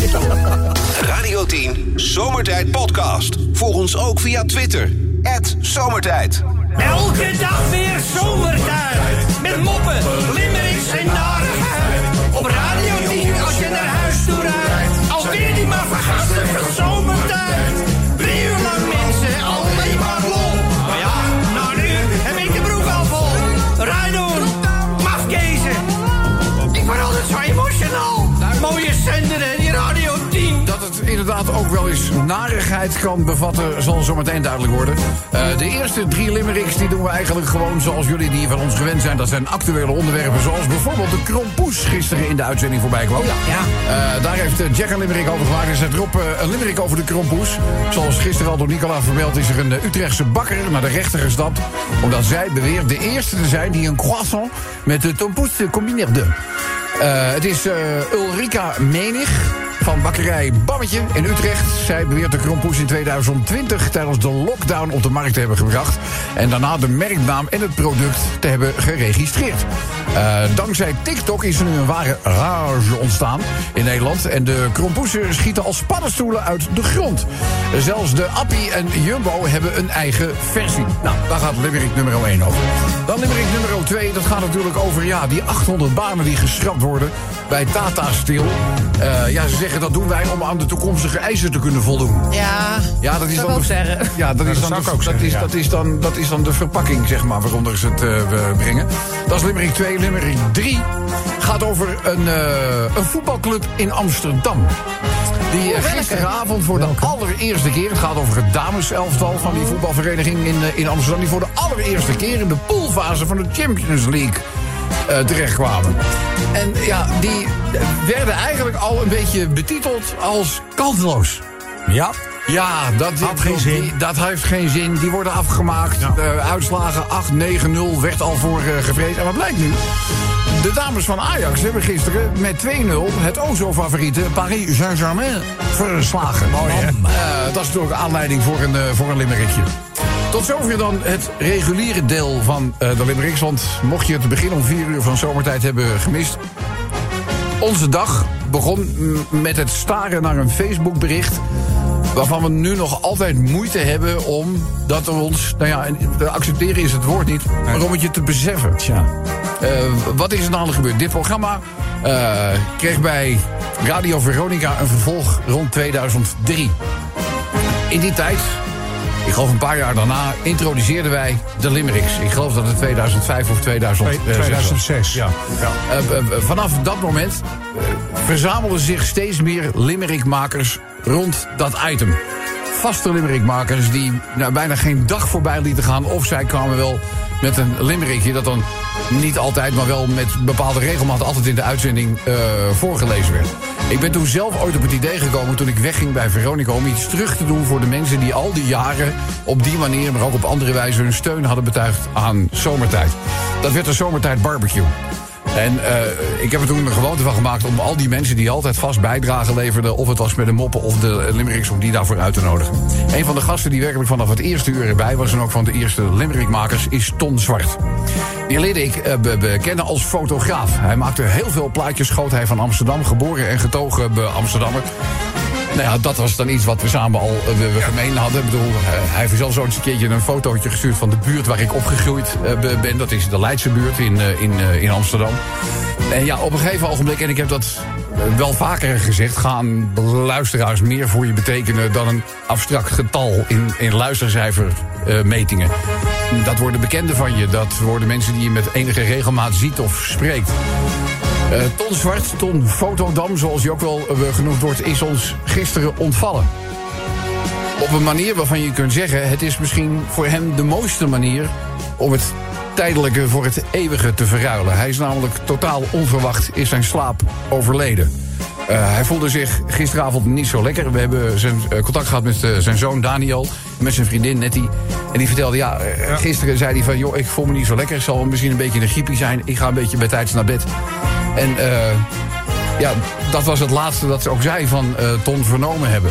Radio 10 Zomertijd Podcast. Volg ons ook via Twitter. Zomertijd. Elke dag weer zomertijd. Met moppen, ook wel eens narigheid kan bevatten, zal zo meteen duidelijk worden. Eh, de eerste drie limericks die doen we eigenlijk gewoon zoals jullie die van ons gewend zijn. Dat zijn actuele onderwerpen, zoals bijvoorbeeld de krompoes gisteren in de uitzending voorbij kwam. Ja. Eh, daar heeft Jack een limerick over gemaakt. Er zet erop eh, een limerick over de krompoes. Zoals gisteren al door Nicola vermeld is er een Utrechtse bakker naar de rechter gestapt. Omdat zij beweert de eerste te zijn die een croissant met de tompoes combineerde. Het is Ulrika Menig van bakkerij Bammetje in Utrecht. Zij beweert de krompoes in 2020 tijdens de lockdown op de markt te hebben gebracht. En daarna de merknaam en het product te hebben geregistreerd. Eh, dankzij TikTok is er nu een ware rage ontstaan in Nederland. En de krompoesen schieten als paddenstoelen uit de grond. Zelfs de Appie en Jumbo hebben een eigen versie. Nou, daar gaat limerick nummer 1 over. Dan limerick nummer 2, dat gaat natuurlijk over ja, die 800 banen die geschrapt worden bij Tata Steel. Eh, ja, ze zeggen dat doen wij om aan de toekomstige eisen te kunnen voldoen. Ja, Ja, dat is dan ook zeggen. Ja, dat is dan dat is, ja. dat is dan dat is dan de verpakking zeg maar waaronder ze het eh, we brengen. Dat is limerick 2, limerick 3 gaat over een, eh, een voetbalclub in Amsterdam. Die eh, gisteravond voor de allereerste keer... het gaat over het dameselftal van die voetbalvereniging in, in Amsterdam... die voor de allereerste keer in de poolfase van de Champions League eh, terechtkwamen. En ja, die werden eigenlijk al een beetje betiteld als kansloos. Ja. Ja, dat, Had geen zin. die- dat heeft geen zin. Die worden afgemaakt. Uitslagen 8, 9, 0 werd al voor eh, gevreesd. En wat blijkt nu? De dames van Ajax hebben gisteren met 2-0 het o zo favoriete Paris Saint-Germain verslagen. Mooi, hè? dat is natuurlijk aanleiding voor een, eh, voor een. Tot zover dan het reguliere deel van eh, de limericks. Want mocht je het begin om 4 uur van zomertijd hebben gemist... Onze dag begon met het staren naar een Facebookbericht waarvan we nu nog altijd moeite hebben om dat we ons, nou ja, en te accepteren is het woord niet, maar om het je te beseffen. Tja. Eh, wat is er namelijk gebeurd? Dit programma eh, kreeg bij Radio Veronica een vervolg rond 2003. In die tijd Ik geloof een paar jaar daarna introduceerden wij de Limericks. Ik geloof dat het 2005 of 2006 was. 2006, ja. Eh, eh, eh, vanaf dat moment eh, verzamelden zich steeds meer limerickmakers rond dat item. Vaste limerickmakers die nou, bijna geen dag voorbij lieten gaan... of zij kwamen wel met een limerickje dat dan niet altijd... maar wel met bepaalde regelmaat altijd in de uitzending eh, voorgelezen werd. Ik ben toen zelf ooit op het idee gekomen toen ik wegging bij Veronica... om iets terug te doen voor de mensen die al die jaren... op die manier, maar ook op andere wijze hun steun hadden betuigd aan zomertijd. Dat werd de zomertijd barbecue. En eh, ik heb er toen een gewoonte van gemaakt om al die mensen die altijd vast bijdrage leverden, of het was met de moppen of de limericks, om die daarvoor uit te nodigen. Een van de gasten die werkelijk vanaf het eerste uur erbij was en ook van de eerste limerickmakers is Ton Zwart. Die leerde ik be- bekennen als fotograaf. Hij maakte heel veel plaatjes, schoot hij van Amsterdam, geboren en getogen Amsterdammer. Nou ja, dat was dan iets wat we samen al eh, we, we gemeen hadden. Ik bedoel, eh, hij heeft zelfs ooit eens een keertje een fotootje gestuurd van de buurt waar ik opgegroeid eh, be- ben. Dat is de Leidse buurt in, in, in Amsterdam. En ja, op een gegeven ogenblik, en ik heb dat wel vaker gezegd, gaan luisteraars meer voor je betekenen dan een abstract getal in, in luistercijfermetingen. dat worden bekenden van je, dat worden mensen die je met enige regelmaat ziet of spreekt. Eh, Ton Zwart, Ton Fotodam, zoals hij ook wel eh, genoemd wordt, is ons gisteren ontvallen. Op een manier waarvan je kunt zeggen, het is misschien voor hem de mooiste manier om het tijdelijke voor het eeuwige te verruilen. Hij is namelijk totaal onverwacht in zijn slaap overleden. Eh, hij voelde zich gisteravond niet zo lekker. We hebben zijn, contact gehad met zijn zoon Daniel. en Met zijn vriendin Nettie. En die vertelde, ja, gisteren zei hij van... joh, ik voel me niet zo lekker. Ik zal misschien een beetje een griepie zijn. Ik ga een beetje bij tijds naar bed. En eh, ja, dat was het laatste dat ze ook zei van eh, Ton vernomen hebben.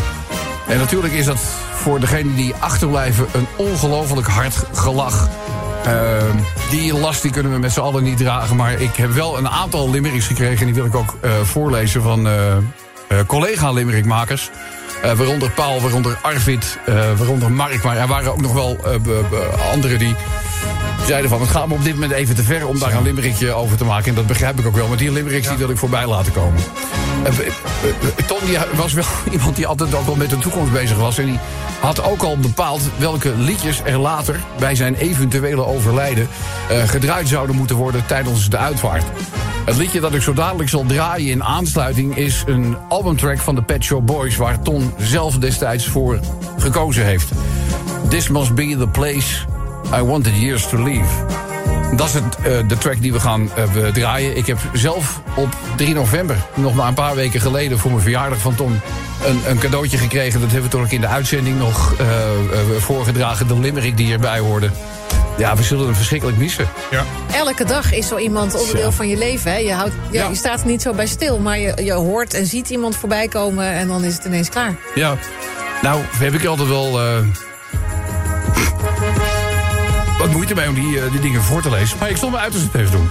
En natuurlijk is dat voor degenen die achterblijven een ongelooflijk hard gelach. Eh, die last die kunnen we met z'n allen niet dragen. Maar ik heb wel een aantal limericks gekregen. En die wil ik ook voorlezen van collega-limerickmakers. Waaronder Paul, waaronder Arvid, waaronder Mark. Maar er waren ook nog wel anderen die zeiden van... het gaat me op dit moment even te ver om daar een limerickje over te maken. En dat begrijp ik ook wel. Maar die limericks die wil ik voorbij laten komen. Eh, eh, Ton die was wel iemand die altijd ook al met de toekomst bezig was. En die had ook al bepaald welke liedjes er later... bij zijn eventuele overlijden eh, gedraaid zouden moeten worden tijdens de uitvaart. Het liedje dat ik zo dadelijk zal draaien in aansluiting... is een albumtrack van de Pet Shop Boys... waar Ton zelf destijds voor gekozen heeft. This must be the place I wanted years to leave. Dat is het, eh, de track die we gaan eh, we draaien. Ik heb zelf op 3 november, nog maar een paar weken geleden... voor mijn verjaardag van Ton, een, een cadeautje gekregen. Dat hebben we toen ook in de uitzending nog eh, eh, voorgedragen. De limerick die erbij hoorde. Ja, we zullen hem verschrikkelijk missen. Ja. Elke dag is zo iemand onderdeel van je leven. Hè? Je, houdt, ja, Ja. je staat er niet zo bij stil, maar je, je hoort en ziet iemand voorbij komen en dan is het ineens klaar. Ja, nou heb ik altijd wel eh, wat moeite mee om die, eh, die dingen voor te lezen. Maar ik stond me uit als het even doen.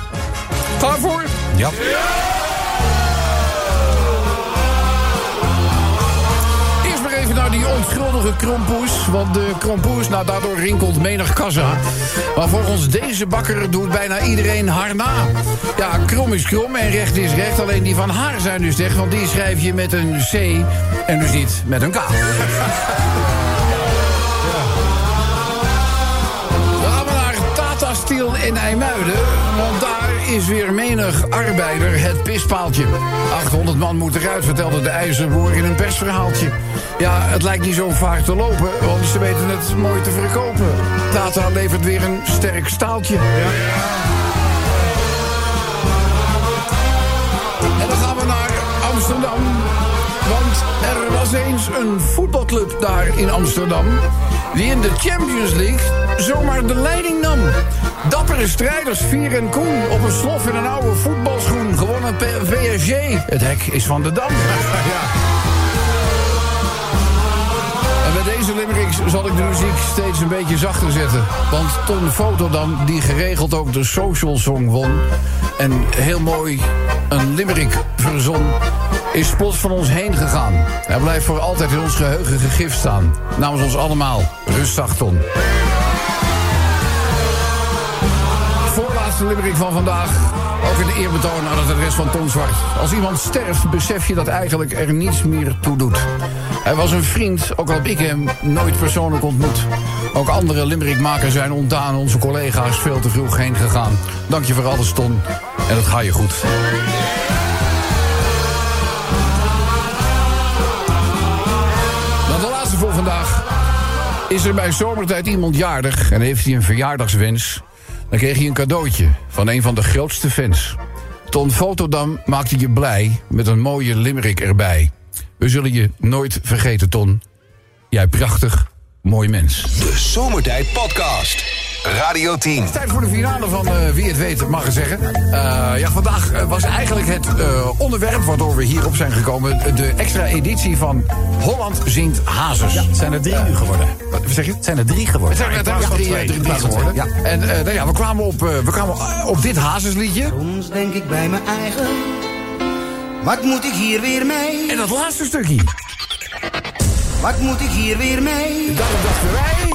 Klaar voor? Ja. Eerst maar even naar die onschuldige krompoes. Want de krompoes, nou daardoor rinkelt menig kassa. Maar volgens deze bakker doet bijna iedereen haar na. Ja, krom is krom en recht is recht. Alleen die van haar zijn dus echt. Want die schrijf je met een C en dus niet met een K. In IJmuiden. Want daar is weer menig arbeider het pispaaltje. 800 man moet eruit, vertelde de ijzerboer in een persverhaaltje. Ja, het lijkt niet zo vaak te lopen, want ze weten het mooi te verkopen. Tata levert weer een sterk staaltje. En dan gaan we naar Amsterdam. Want er was eens een voetbalclub daar in Amsterdam... die in de Champions League zomaar de leiding nam. Dappere strijders, Vier en Koen... op een slof in een oude voetbalschoen. Gewonnen per PSG. Het hek is van de Dam. En bij deze limericks zal ik de muziek steeds een beetje zachter zetten. Want Ton Fotodam, die geregeld ook de Social Song won... en heel mooi een limerick verzon... is plots van ons heen gegaan. Hij blijft voor altijd in ons geheugen gegrift staan. Namens ons allemaal, rustig Ton. Voorlaatste limerick van vandaag. Ook een eerbetoon aan het adres van Ton Zwart. Als iemand sterft, besef je dat eigenlijk er niets meer toe doet. Hij was een vriend, ook al heb ik hem nooit persoonlijk ontmoet. Ook andere limerickmakers zijn ontdaan. Onze collega's veel te vroeg heen gegaan. Dank je voor alles, Ton. En het gaat je goed. Dan de laatste voor vandaag. Is er bij zomertijd iemand jarig en heeft hij een verjaardagswens... dan kreeg hij een cadeautje van een van de grootste fans. Ton Fotodam maakte je blij met een mooie limerick erbij. We zullen je nooit vergeten, Ton. Jij prachtig, mooi mens. De Zomertijd Podcast. Radio 10. Tijd voor de finale van eh, Wie het weet mag ik zeggen. Eh, ja, vandaag eh, was eigenlijk het eh, onderwerp waardoor we hierop zijn gekomen... de extra editie van Holland zingt Hazes. Het zijn er drie nu geworden. Wat zeg je? Het zijn er drie geworden. Het zijn er Ja, drie, twee. drie, geworden. Ja. En eh, nou ja, we kwamen op, we kwamen op dit Hazesliedje. Soms denk ik bij mijn eigen, wat moet ik hier weer mee? En dat laatste stukje. Wat moet ik hier weer mee? Daarom dachten wij...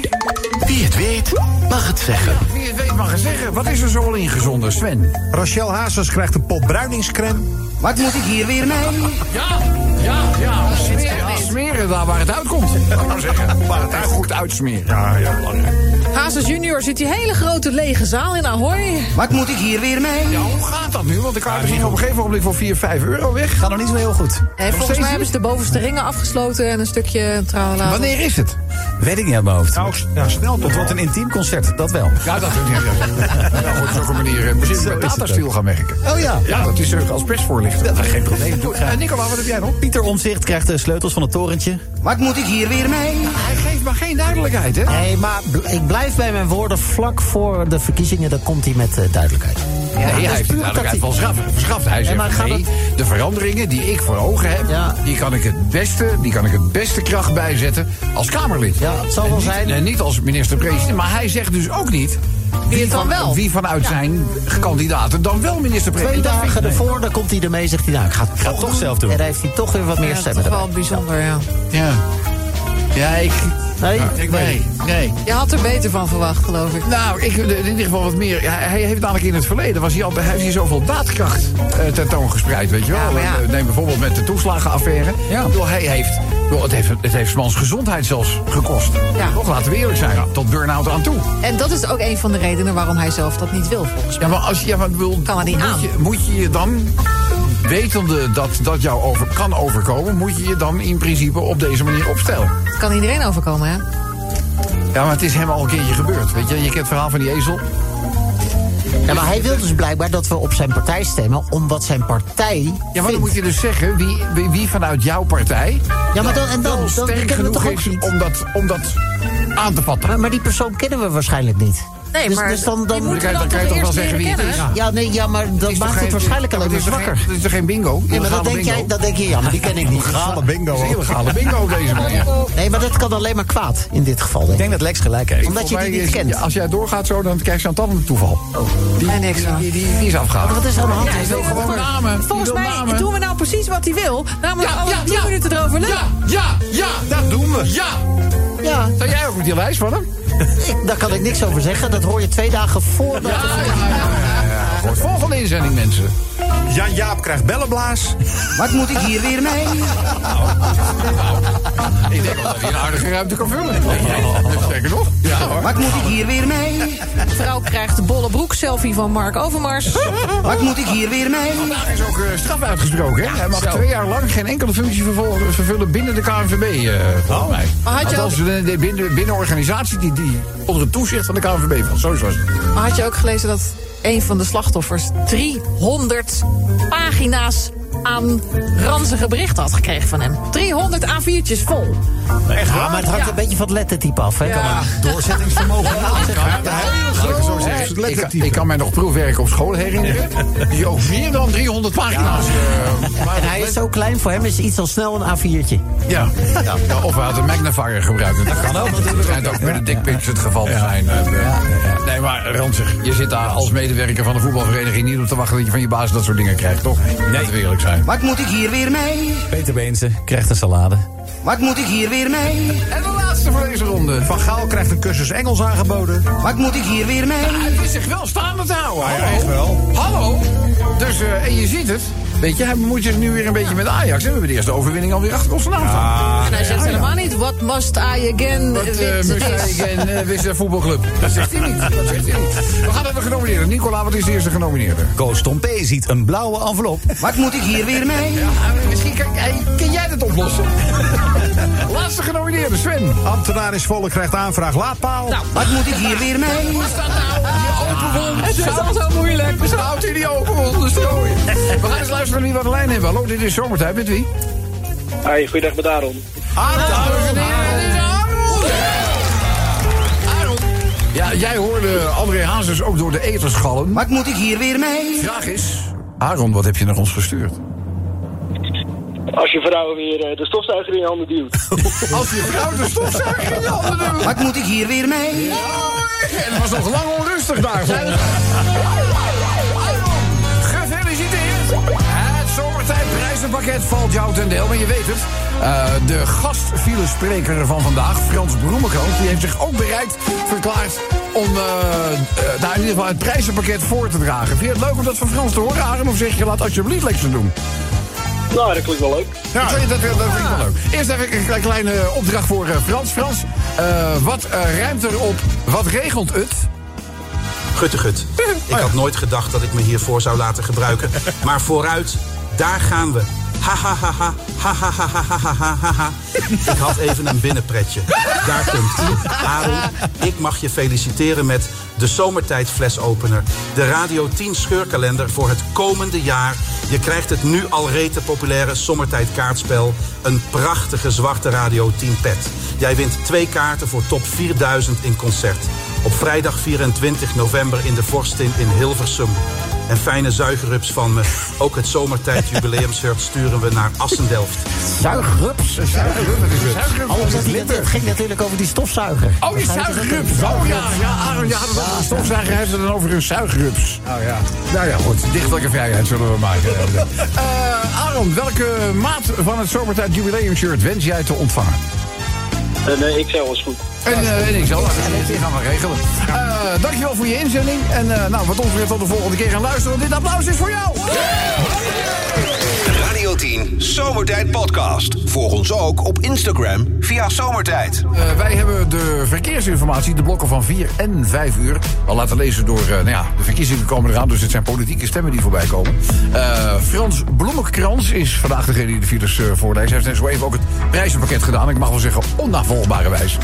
Wie het weet, mag het zeggen. Wie het weet mag het zeggen. Wat is er zo al ingezonden, Sven? Rachel Hazes krijgt een pot bruiningscreme. Wat moet ik hier weer mee? Ja, ja, ja. Smeren, ja, smeren daar waar het uitkomt. Laat ik maar zeggen. Waar het uit goed uitsmeren. Ja, ja, belangrijk. Hazes junior zit die hele grote lege zaal in Ahoy. Wat moet ik hier weer mee? Ja, hoe gaat dat nu? Want de kaarten gingen op een gegeven moment voor 4, 5 euro weg. Gaat nog niet zo heel goed. En volgens mij hebben ze de bovenste ringen afgesloten en een stukje tralala. Wanneer is het? Weet ik niet uit mijn hoofd. Nou, ja, snel Het toch wordt een intiem concert, dat wel. Ja, dat ja, ja. ja, op zulke manier. Misschien met is het datastiel gaan werken. Oh ja. Ja, dat is als persvoorlichter. Dat is geen probleem. Eh, Nicola, wat heb jij nog? Pieter Omzicht krijgt de sleutels van het torentje. Wat moet ik hier weer mee? Hij geeft maar geen duidelijkheid, hè? Nee, maar ik blijf bij mijn woorden. Vlak voor de verkiezingen, dan komt hij met eh, duidelijkheid. Nee, dat hij heeft de puur duidelijkheid van verschaft. Hij zegt maar gaat nee, de veranderingen die ik voor ogen heb... Ja. Die, kan ik het beste, die kan ik het beste kracht bijzetten als Kamerlid. Ja, het zal En wel niet- zijn. En niet als minister-president. Maar hij zegt dus ook niet... Wie het dan van- wel? Wie vanuit zijn kandidaten dan wel Twee minister-president. Ik- dagen ervoor, dan komt hij ermee, zegt hij nou, ik ga het Ga toch, het toch doen. zelf doen. En dan heeft hij toch weer wat meer Ja, dat stemmen is wel bijzonder, ja. Ja. Ja, ik... Nee, ik nee. Je had er beter van verwacht, geloof ik. Nou, ik, in ieder geval wat meer. Ja, hij heeft namelijk in het verleden was hij al, hij heeft hier zoveel daadkracht eh, tentoongespreid, weet je wel. Ja, maar ja. Eh, Neem bijvoorbeeld met de toeslagenaffaire. Ja. Bedoel, hij heeft, bedoel, het heeft, het heeft mans gezondheid zelfs gekost. Ja. Toch, laten we eerlijk zijn. Tot burn-out aan toe. En dat is ook een van de redenen waarom hij zelf dat niet wil, volgens mij. Ja, maar als je, ja, maar, bedoel, Kan er niet moet aan. Je, moet je je dan, wetende dat dat jou over, kan overkomen, moet je je dan in principe op deze manier opstellen? Het kan iedereen overkomen, hè? Ja, maar het is hem al een keertje gebeurd. Weet je, je kent het verhaal van die ezel. Ja, maar hij wil dus blijkbaar dat we op zijn partij stemmen, omdat zijn partij. Ja, maar dan vindt- moet je dus zeggen wie, wie, wie vanuit jouw partij. Ja, maar dan, en dan, dan sterk kennen we genoeg toch ook is niet. om dat, om dat aan te vatten. Maar, maar die persoon kennen we waarschijnlijk niet. Nee, dus, maar dus dan, dan, kan je- dan dan kan je toch wel zeggen wie het is? ja, nee, ja, maar dat maakt geen- het waarschijnlijk alleen maar zwakker. geen- Het is toch geen bingo? Ja, maar Illegale dan denk, bingo. jij, dan denk je, ja, maar die ken ik niet. Legale bingo. Illegale bingo deze manier. Nee, maar dat kan alleen maar kwaad in dit geval. Ik Denk ik. denk dat Lex gelijk heeft. Omdat je die niet kent. als jij doorgaat zo, dan krijg je aan een toeval. Die, die, is afgehaald. Wat is er aan de hand? Hij wil gewoon namen. Volgens mij doen we nou precies wat hij wil. Namelijk alle ja, 10 ja. minuten erover lullen. Ja, ja, ja, dat doen we. Ja. Ja, Zou jij ook op die lijst van hem? Ik, daar kan ik niks over zeggen. Dat hoor je twee dagen voordat... Ja, ja, ja. ja, ja. Goed, volgende inzending, mensen. Jan Jaap krijgt bellenblaas. Wat moet ik hier weer mee? Ik denk wel dat hij een aardige ruimte kan vullen. Zeker nog? Ja hoor. Wat moet ik hier weer mee? Vrouw krijgt de bolle broek selfie van Mark Overmars. Wat moet ik hier weer mee? Vandaag is ook eh, straf uitgesproken. Hè? Hij mag twee jaar lang geen enkele functie vervullen binnen de KNVB, eh volgens mij. Maar had je Althans, de- binnen, binnen organisatie die, die onder het toezicht van de KNVB valt. Het. Maar had je ook gelezen dat een van de slachtoffers. 300 pagina's aan ranzige berichten had gekregen van hem? 300 A4'tjes vol. Echt ja, maar het hangt Ja. een beetje van het lettertype af. Hè? Kan Ja. maar- Doorzettingsvermogen. Zo zeggen. Ik, kan- ik kan mij nog proefwerken op school herinneren. Die ook meer dan 300 pagina's. eh, maar En hij is zo klein, voor hem is iets al snel een A4'tje. Ja. Ja, of hij had een magnifier gebruikt. Dat kan ook natuurlijk. Dat schijnt ook met de dickpics het geval te zijn. Eh, Nee, maar ranzig. Je zit daar als medewerker van de voetbalvereniging niet op te wachten dat je van je baas dat soort dingen krijgt, toch? Nee. We zijn. Wat moet ik hier weer mee? Peter Beense krijgt een salade. Wat moet ik hier weer mee? En de laatste voor deze ronde. Van Gaal krijgt een cursus Engels aangeboden. Wat moet ik hier weer mee? Hij is zich wel staande te houden. Ja, echt wel. Hallo. Dus, eh, en je ziet het. Weet je, hij bemoeit zich nu weer een beetje met Ajax. En we hebben de eerste overwinning alweer achter onze naam staan. En hij zegt helemaal niet, what must I again Wat uh, uh, wist de voetbalclub. Dat zegt hij niet. Dat zegt hij niet. We gaan de genomineerden. Nicola, wat is de eerste genomineerde? Koos Tom P. ziet een blauwe envelop. Wat moet ik hier weer mee? Ja, misschien kan, hey, kan jij dat oplossen? Laatste genomineerde, Sven. Ambtenaar is volle krijgt aanvraag laadpaal. Nou, Wat moet ik hier weer mee? Wat staat nou? Die open wond. het is al zo moeilijk. We staan in die open wond strooien. We gaan eens luisteren naar wie we aan de lijn hebben. Hallo, dit is Zomertijd. Met wie? Hi, goeiedag met Aaron. Aaron. Is Aaron. Aaron. Ja, jij hoorde André Hazes ook door de eters gallen. Wat moet ik hier weer mee? Vraag is... Aaron, wat heb je naar ons gestuurd? Als je vrouw weer eh, de stofzuiger in je handen duwt. Als je vrouw de stofzuiger in je handen doet. Wat moet ik hier weer mee? En het was nog lang onrustig daar. Gefeliciteerd. Het zomertijd prijzenpakket valt jou ten deel. Maar je weet het, uh, de gastfilespreker van vandaag, Frans Broemenkrant... die heeft zich ook bereid verklaard om uh, uh, nou in ieder geval het prijzenpakket voor te dragen. Vind je het leuk om dat van Frans te horen, Aaron? Of zeg je, laat alsjeblieft Lexen doen? Nou, dat klinkt wel leuk. Ja, dat, dat, ik wel leuk. Eerst even een kleine opdracht voor uh, Frans. Frans, uh, wat uh, ruimt er op? Wat regelt het? Guttegut. Ik had nooit gedacht dat ik me hiervoor zou laten gebruiken. Maar vooruit, daar gaan we. Ha ha ha ha ha ha ha. Ik had even een binnenpretje. Daar komt ie. Aaron, ik mag je feliciteren met de zomertijd flesopener. De Radio 10 scheurkalender voor het komende jaar. Je krijgt het nu al rete populaire zomertijd kaartspel. Een prachtige zwarte Radio 10 pet. Jij wint twee kaarten voor top 4000 in concert. Op vrijdag 24 november in de Vorstin in Hilversum. En fijne zuigerrups van me. Ook het zomertijd jubileumshirt sturen we naar Assendelft. Zuigrups? Zuigrups. Oh, dat, dat ging natuurlijk over die stofzuiger. Oh, die zuigrups. Oh ja, ja, Aaron, ja, dat ja, een stofzuiger heeft het dan over een zuigrups. Oh ja. Nou ja, goed. Dichtelijke vrijheid zullen we maken. uh, Aaron, welke maat van het zomertijd jubileumshirt wens jij te ontvangen? Uh, nee, ik zelf was goed. En, uh, en ik zal, die gaan we regelen. Uh, dankjewel voor je inzending. En uh, nou, wat ons weer tot de volgende keer gaan luisteren. Dit applaus is voor jou. Radio 10 Zomertijd Podcast. Volg ons ook op Instagram via Zomertijd. Uh, wij hebben de verkeersinformatie, de blokken van 4 en 5 uur... al laten lezen door, uh, nou ja, de verkiezingen komen eraan... dus het zijn politieke stemmen die voorbij komen. Uh, Frans Bloemenkrans is vandaag degene die de files voorleest. Hij heeft net zo even ook het prijzenpakket gedaan. Ik mag wel zeggen, onnavolgbare wijze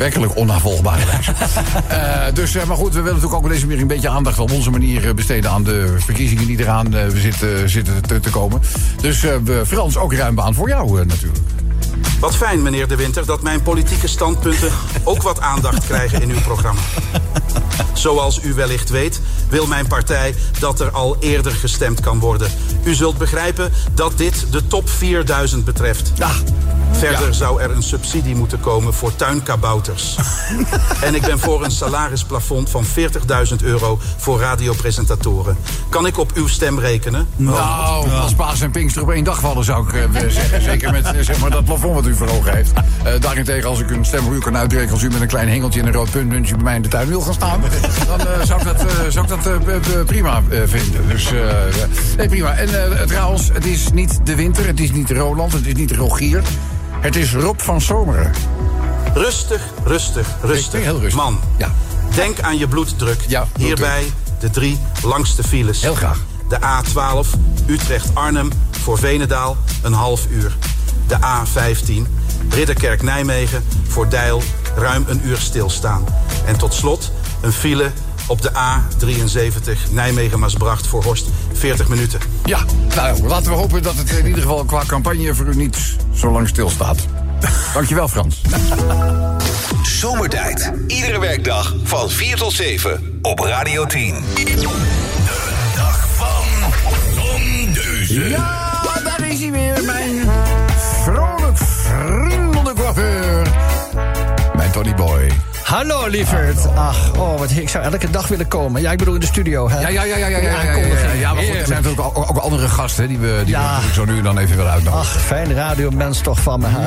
werkelijk onnavolgbare wijze. uh, dus, uh, maar goed, we willen natuurlijk ook op deze manier een beetje aandacht op onze manier uh, besteden aan de verkiezingen die eraan zitten, zitten te, te, komen. Dus Frans, ook ruim baan voor jou natuurlijk. Wat fijn, meneer De Winter, dat mijn politieke standpunten ook wat aandacht krijgen in uw programma. Zoals u wellicht weet, wil mijn partij dat er al eerder gestemd kan worden. U zult begrijpen dat dit de top 4000 betreft. Ja. Verder ja. zou er een subsidie moeten komen voor tuinkabouters. en ik ben voor een salarisplafond van 40.000 euro voor radiopresentatoren. Kan ik op uw stem rekenen? Nou, ja. als Paas en Pinkster op één dag vallen, zou ik uh, zeggen. Zeker met zeg maar, dat plafond wat u voor ogen heeft. Uh, daarentegen, als ik een stem voor u kan uitrekenen... als u met een klein hengeltje en een rood puntmuntje bij mij in de tuin wil gaan staan... dan uh, zou ik dat, zou ik dat prima vinden. Dus nee, prima. En trouwens, het is niet de winter, het is niet Roland, het is niet Rogier... Het is Rob van Zomeren. Rustig, rustig, rustig. Heel rustig. Man, ja. denk aan je bloeddruk. Ja, bloeddruk. Hierbij de drie langste files. Heel graag. De A12 Utrecht-Arnhem voor Venendaal een half uur. De A15 Ridderkerk-Nijmegen voor Deil ruim een uur stilstaan. En tot slot een file op de A73 Nijmegen-Maasbracht voor Horst 40 minuten. Ja, nou, laten we hopen dat het in ieder geval qua campagne voor u niet zo lang stilstaat. Dankjewel, Frans. Zomertijd. Iedere werkdag van 4 tot 7 op Radio 10. Lieverd. Ach, oh, wat, ik zou elke dag willen komen. Ja, ik bedoel in de studio. Hè? Ja, ja, ja, ja, ja, ja, ja, ja, maar goed, zijn natuurlijk ook, ook andere gasten die we, die Ja. zo nu en dan even willen uitnodigen. Ach, fijn radiomens toch van me, hè?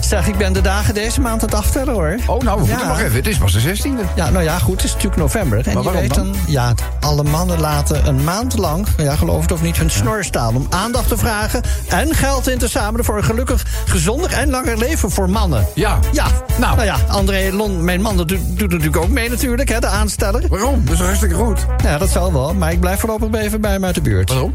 Zeg, ik ben de dagen deze maand aan het aftellen, hoor. Oh, nou, we moeten nog even. Het is pas de 16e. Ja, nou ja, goed, het is natuurlijk november. En Maar je waarom weet dan? dan, ja, alle mannen laten een maand lang, ja, geloof het of niet, hun snor staan om aandacht te vragen en geld in te zamelen voor een gelukkig, gezonder en langer leven voor mannen. Ja. Ja, Nou. nou, ja, André Lon, mijn man, dat doet, natuurlijk ook mee natuurlijk, hè, de aansteller. Waarom? Dat is hartstikke goed. Ja, dat zal wel, maar ik blijf voorlopig even bij hem uit de buurt. Waarom?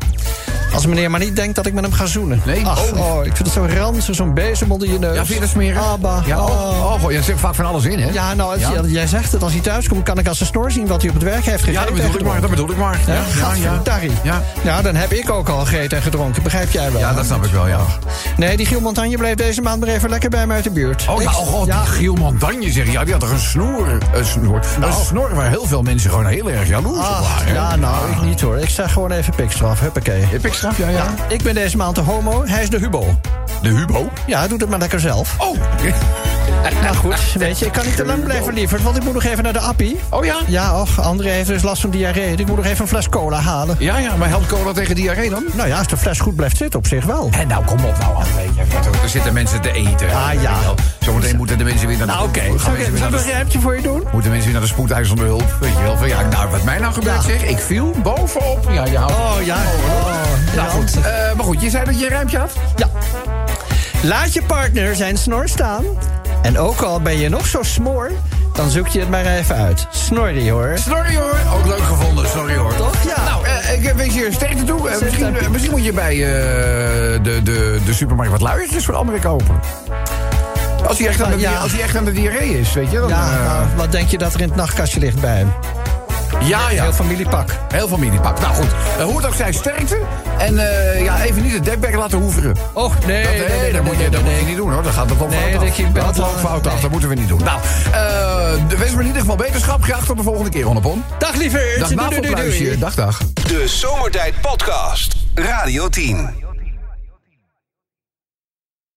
Als meneer maar niet denkt dat ik met hem ga zoenen. Nee? Ach, Oh. oh, ik vind het zo ranzig, zo'n bezem onder je neus. Ja, vind je dat? Abba. Ja, oh, oh. oh, goh, jij zegt vaak van alles in, hè? Ja, nou, Ja. jij- zegt het, als hij thuis komt, kan ik als zijn snor zien wat hij op het werk heeft gegeten. Ja, dat bedoel ik maar, dat bedoel ik maar. Ja, Ja, ja, ja. Ja. Ja, dan heb ik ook al gegeten en gedronken, begrijp jij wel? Ja, dat snap ik wel, ja. Nee, die Giel Montagne bleef deze maand maar even lekker bij mij uit de buurt. Oh, ja, Ik- oh god, die Giel Montagne zeg je. Ja, die had toch een snoer. Een snor, een snor waar heel veel mensen gewoon heel erg jaloers op Ach, waren. ja, nou, ik niet hoor. Ik zeg gewoon even pikstraf, huppakee. Heb ik straf? Ja, ja. Ik ben deze maand de homo, hij is de hubo. De Hubo? Ja, hij doet het maar lekker zelf. Oh. Nou goed, weet je, ik kan niet te lang blijven, lieverd, want ik moet nog even naar de appie. Oh ja? Ja, och, André heeft dus last van diarree. Ik moet nog even een fles cola halen. Ja, ja, maar helpt cola tegen diarree dan? Nou ja, als de fles goed blijft zitten, op zich wel. En nou, kom op nou, André. Er zitten mensen te eten. Ah, ja. Zometeen moeten de mensen weer naar de... Nou, oké. Zal ik de een rijmpje voor je doen? Moeten mensen weer naar de spoedeisende hulp? Weet je wel, van ja, nou, wat mij nou gebeurt, Ja. zeg. Ik viel bovenop. Ja, je houdt... Oh, ja. Oh, nou goed, ja. Eh, maar goed, je zei dat je een ruimtje had? Ja. Laat je partner zijn snor staan. En ook al ben je nog zo smoor, dan zoek je het maar even uit. Snorri hoor. Sorry hoor, ook leuk gevonden, sorry hoor. Toch? Ja. Nou, eh, ik wens je sterkte toe. Eh, misschien, eh, misschien moet je bij de, de, de supermarkt wat luiertjes voor anderen kopen. Als hij echt aan de, Ja. als hij echt aan de diarree is, weet je. Dan, Ja, nou, wat denk je dat er in het nachtkastje ligt bij hem? Ja, ja. Heel familiepak. Heel familiepak. Nou goed, eh, hoe het ook zij, sterkte. En eh, ja, even niet het dekbek laten hoeveren. Och, nee, Dat, nee, nee, nee, dat, moet, je, dat nee, moet je niet doen hoor. Dat gaat het Nee, fout af. Dat wel- fout af. nee. Dat moeten we niet doen. Nou, eh de wens me in ieder geval beterschap. Graag tot de volgende keer, Honnepon. Dag lieverd. Dag Doei, doei, doei, navelpluisje. doei. Dag, dag. De Zomertijd Podcast. Radio 10.